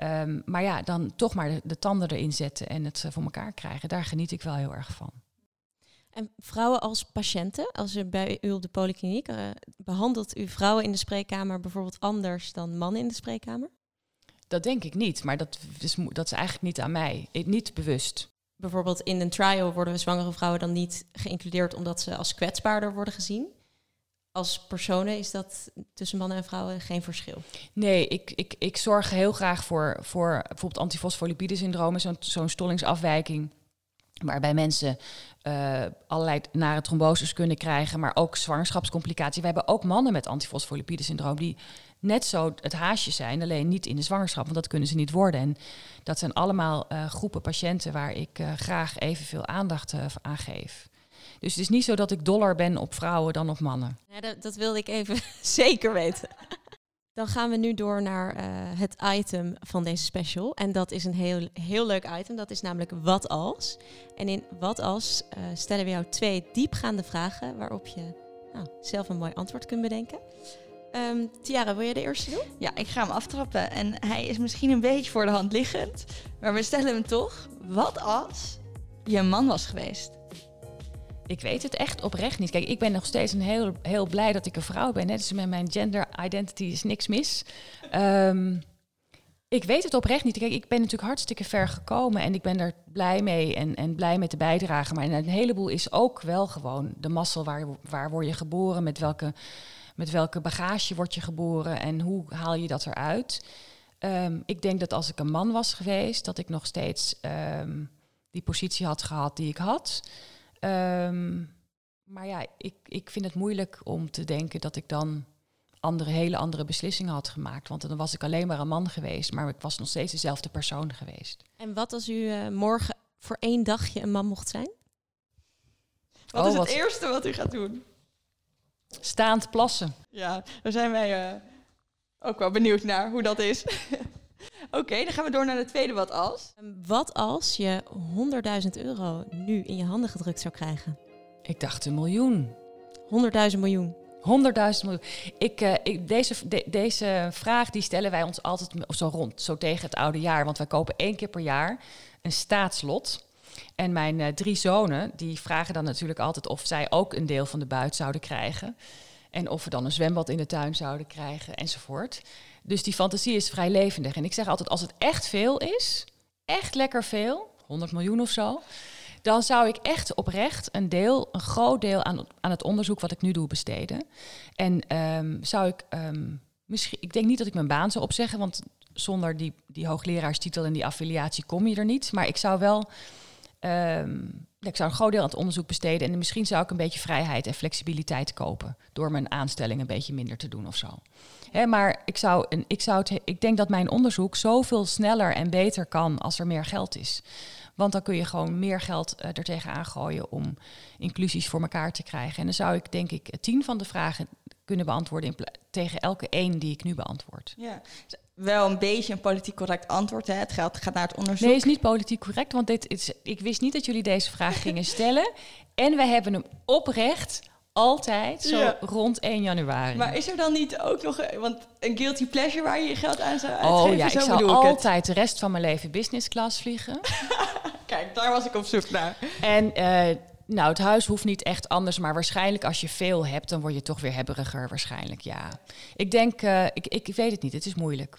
Um, maar ja, dan toch maar de, de, tanden erin zetten en het uh, voor elkaar krijgen. Daar geniet ik wel heel erg van. En vrouwen als patiënten, als u bij u op de polykliniek, behandelt u vrouwen in de spreekkamer bijvoorbeeld anders dan mannen in de spreekkamer? Dat denk ik niet, maar dat is, dat is eigenlijk niet aan mij, niet bewust bijvoorbeeld in een trial worden zwangere vrouwen dan niet geïncludeerd omdat ze als kwetsbaarder worden gezien. Als personen is dat tussen mannen en vrouwen geen verschil. Nee, ik, ik, ik zorg heel graag voor, voor bijvoorbeeld antifosfolipide-syndroom, zo'n zo'n stollingsafwijking. Waarbij mensen uh, allerlei nare tromboses kunnen krijgen, maar ook zwangerschapscomplicaties. We hebben ook mannen met antifosfolipide-syndroom die net zo het haasje zijn, alleen niet in de zwangerschap, want dat kunnen ze niet worden. En dat zijn allemaal uh, groepen patiënten waar ik uh, graag evenveel aandacht uh, aan geef. Dus het is niet zo dat ik doller ben op vrouwen dan op mannen. Dat, dat wilde ik even zeker weten. Dan gaan we nu door naar het item van deze special. En dat is een heel, heel leuk item. Dat is namelijk wat als. En in wat als stellen we jou twee diepgaande vragen waarop je nou, zelf een mooi antwoord kunt bedenken. Um, Tiara, wil jij de eerste doen? Ja, ik ga hem aftrappen. En hij is misschien een beetje voor de hand liggend. Maar we stellen hem toch. Wat als je een man was geweest? Ik weet het echt oprecht niet. Kijk, ik ben nog steeds een heel, heel blij dat ik een vrouw ben. Net dus met mijn gender identity is niks mis. Um, ik weet het oprecht niet. Kijk, ik ben natuurlijk hartstikke ver gekomen en ik ben er blij mee en, en blij met de bijdrage. Maar een heleboel is ook wel gewoon de mazzel. Waar, waar word je geboren? Met welke met welke bagage word je geboren en hoe haal je dat eruit? Um, ik denk dat als ik een man was geweest, dat ik nog steeds um, die positie had gehad die ik had. Um, maar ja, ik, ik vind het moeilijk om te denken dat ik dan andere, hele andere beslissingen had gemaakt. Want dan was ik alleen maar een man geweest, maar ik was nog steeds dezelfde persoon geweest. En wat als u uh, morgen voor één dagje een man mocht zijn? Wat oh, is het wat... eerste wat u gaat doen? Staand plassen. Ja, daar zijn wij uh, ook wel benieuwd naar hoe dat is. Oké, dan gaan we door naar de tweede wat als. Ehm, wat als je 100.000 euro nu in je handen gedrukt zou krijgen? Ik dacht een miljoen. 100.000 miljoen. 100.000 miljoen. Ik, uh, ik, deze, de, deze vraag die stellen wij ons altijd zo rond, zo tegen het oude jaar. Want wij kopen één keer per jaar een staatslot. En mijn uh, drie zonen, die vragen dan natuurlijk altijd of zij ook een deel van de buit zouden krijgen. En of we dan een zwembad in de tuin zouden krijgen, enzovoort. Dus die fantasie is vrij levendig. En ik zeg altijd, als het echt veel is, echt lekker veel, 100 miljoen of zo, dan zou ik echt oprecht een deel, een groot deel aan, aan het onderzoek wat ik nu doe besteden. En um, zou ik um, misschien, ik denk niet dat ik mijn baan zou opzeggen, want zonder die, die hoogleraarstitel en die affiliatie kom je er niet. Maar ik zou wel Um, ik zou een groot deel aan het onderzoek besteden. En misschien zou ik een beetje vrijheid en flexibiliteit kopen. Door mijn aanstelling een beetje minder te doen of zo. Hè, maar ik, zou, ik, zou ik denk dat mijn onderzoek zoveel sneller en beter kan als er meer geld is. Want dan kun je gewoon meer geld uh, er tegenaan gooien om inclusies voor elkaar te krijgen. En dan zou ik denk ik tien van de vragen kunnen beantwoorden in tegen elke één die ik nu beantwoord. Ja. Wel een beetje een politiek correct antwoord. Hè? Het gaat, gaat naar het onderzoek. Nee, is niet politiek correct, want dit is, ik wist niet dat jullie deze vraag gingen stellen. En we hebben hem oprecht altijd zo Ja. rond 1 januari. Maar is er dan niet ook nog want een guilty pleasure waar je je geld aan zou uitgeven? oh ja, ik Zo zou ik het. altijd de rest van mijn leven business class vliegen. Kijk, daar was ik op zoek naar. En eh, nou, het huis hoeft niet echt anders, maar waarschijnlijk als je veel hebt, dan word je toch weer hebberiger waarschijnlijk, ja. Ik denk, eh, ik, ik weet het niet, het is moeilijk.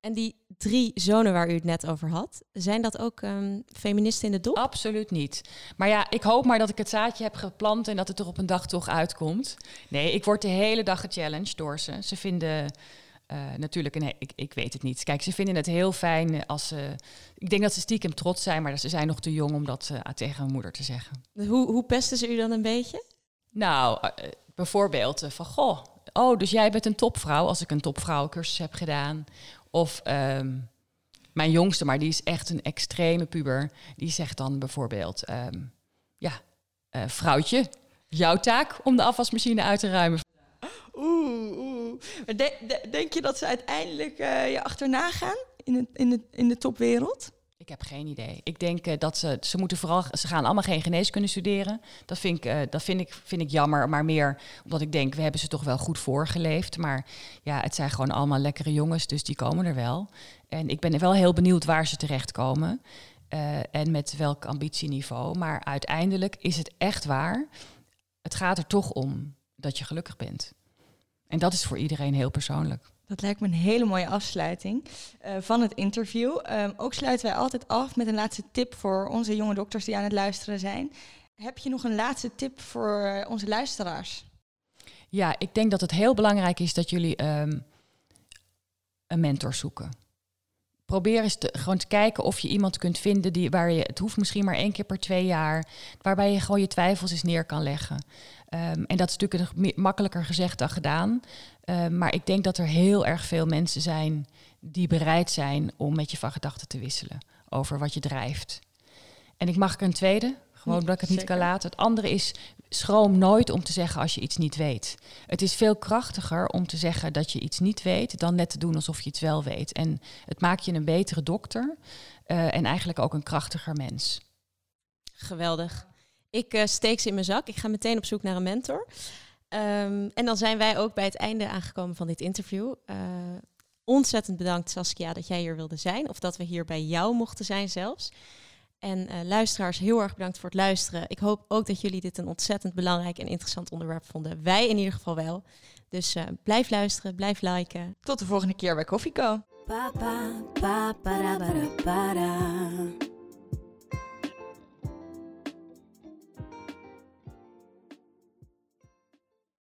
En die drie zonen waar u het net over had, zijn dat ook ehm, feministen in de dop? Absoluut niet. Maar ja, ik hoop maar dat ik het zaadje heb geplant en dat het er op een dag toch uitkomt. Nee, ik word de hele dag gechallenged door ze. Ze vinden eh, natuurlijk, he- ik, ik weet het niet. Kijk, ze vinden het heel fijn als ze. Ik denk dat ze stiekem trots zijn, maar ze zijn nog te jong om dat eh, tegen hun moeder te zeggen. Hoe, hoe pesten ze u dan een beetje? Nou, eh, bijvoorbeeld eh, van goh, oh, dus jij bent een topvrouw als ik een topvrouwencursus heb gedaan. Of ehm, mijn jongste, maar die is echt een extreme puber, die zegt dan bijvoorbeeld, ehm, ja, eh, vrouwtje, jouw taak om de afwasmachine uit te ruimen. Oeh, oeh. Denk je dat ze uiteindelijk eh, je achterna gaan in, in, de, in de topwereld? Ik heb geen idee. Ik denk eh, dat ze, ze moeten vooral, ze gaan allemaal geen geneeskunde studeren. Dat vind ik, eh, dat vind ik, vind ik jammer, maar meer omdat ik denk, we hebben ze toch wel goed voorgeleefd. Maar ja, het zijn gewoon allemaal lekkere jongens, dus die komen er wel. En ik ben wel heel benieuwd waar ze terechtkomen eh, en met welk ambitieniveau. Maar uiteindelijk is het echt waar. Het gaat er toch om dat je gelukkig bent. En dat is voor iedereen heel persoonlijk. Dat lijkt me een hele mooie afsluiting eh, van het interview. Ehm, ook sluiten wij altijd af met een laatste tip voor onze jonge dokters die aan het luisteren zijn. Heb je nog een laatste tip voor eh, onze luisteraars? Ja, ik denk dat het heel belangrijk is dat jullie ehm, een mentor zoeken. Probeer eens te, gewoon te kijken of je iemand kunt vinden die, waar je, het hoeft misschien maar één keer per twee jaar, waarbij je gewoon je twijfels eens neer kan leggen. Ehm, en dat is natuurlijk makkelijker gezegd dan gedaan. Ehm, maar ik denk dat er heel erg veel mensen zijn die bereid zijn om met je van gedachten te wisselen over wat je drijft. En ik mag er een tweede, gewoon omdat ik het niet kan laten. Het andere is, schroom nooit om te zeggen als je iets niet weet. Het is veel krachtiger om te zeggen dat je iets niet weet, dan net te doen alsof je het wel weet. En het maakt je een betere dokter eh, en eigenlijk ook een krachtiger mens. Geweldig. Ik eh, steek ze in mijn zak. Ik ga meteen op zoek naar een mentor. Ehm, en dan zijn wij ook bij het einde aangekomen van dit interview. Eh, ontzettend bedankt Saskia dat jij hier wilde zijn. Of dat we hier bij jou mochten zijn zelfs. En eh, luisteraars, heel erg bedankt voor het luisteren. Ik hoop ook dat jullie dit een ontzettend belangrijk en interessant onderwerp vonden. Wij in ieder geval wel. Dus eh, blijf luisteren, blijf liken. Tot de volgende keer bij Koffieco.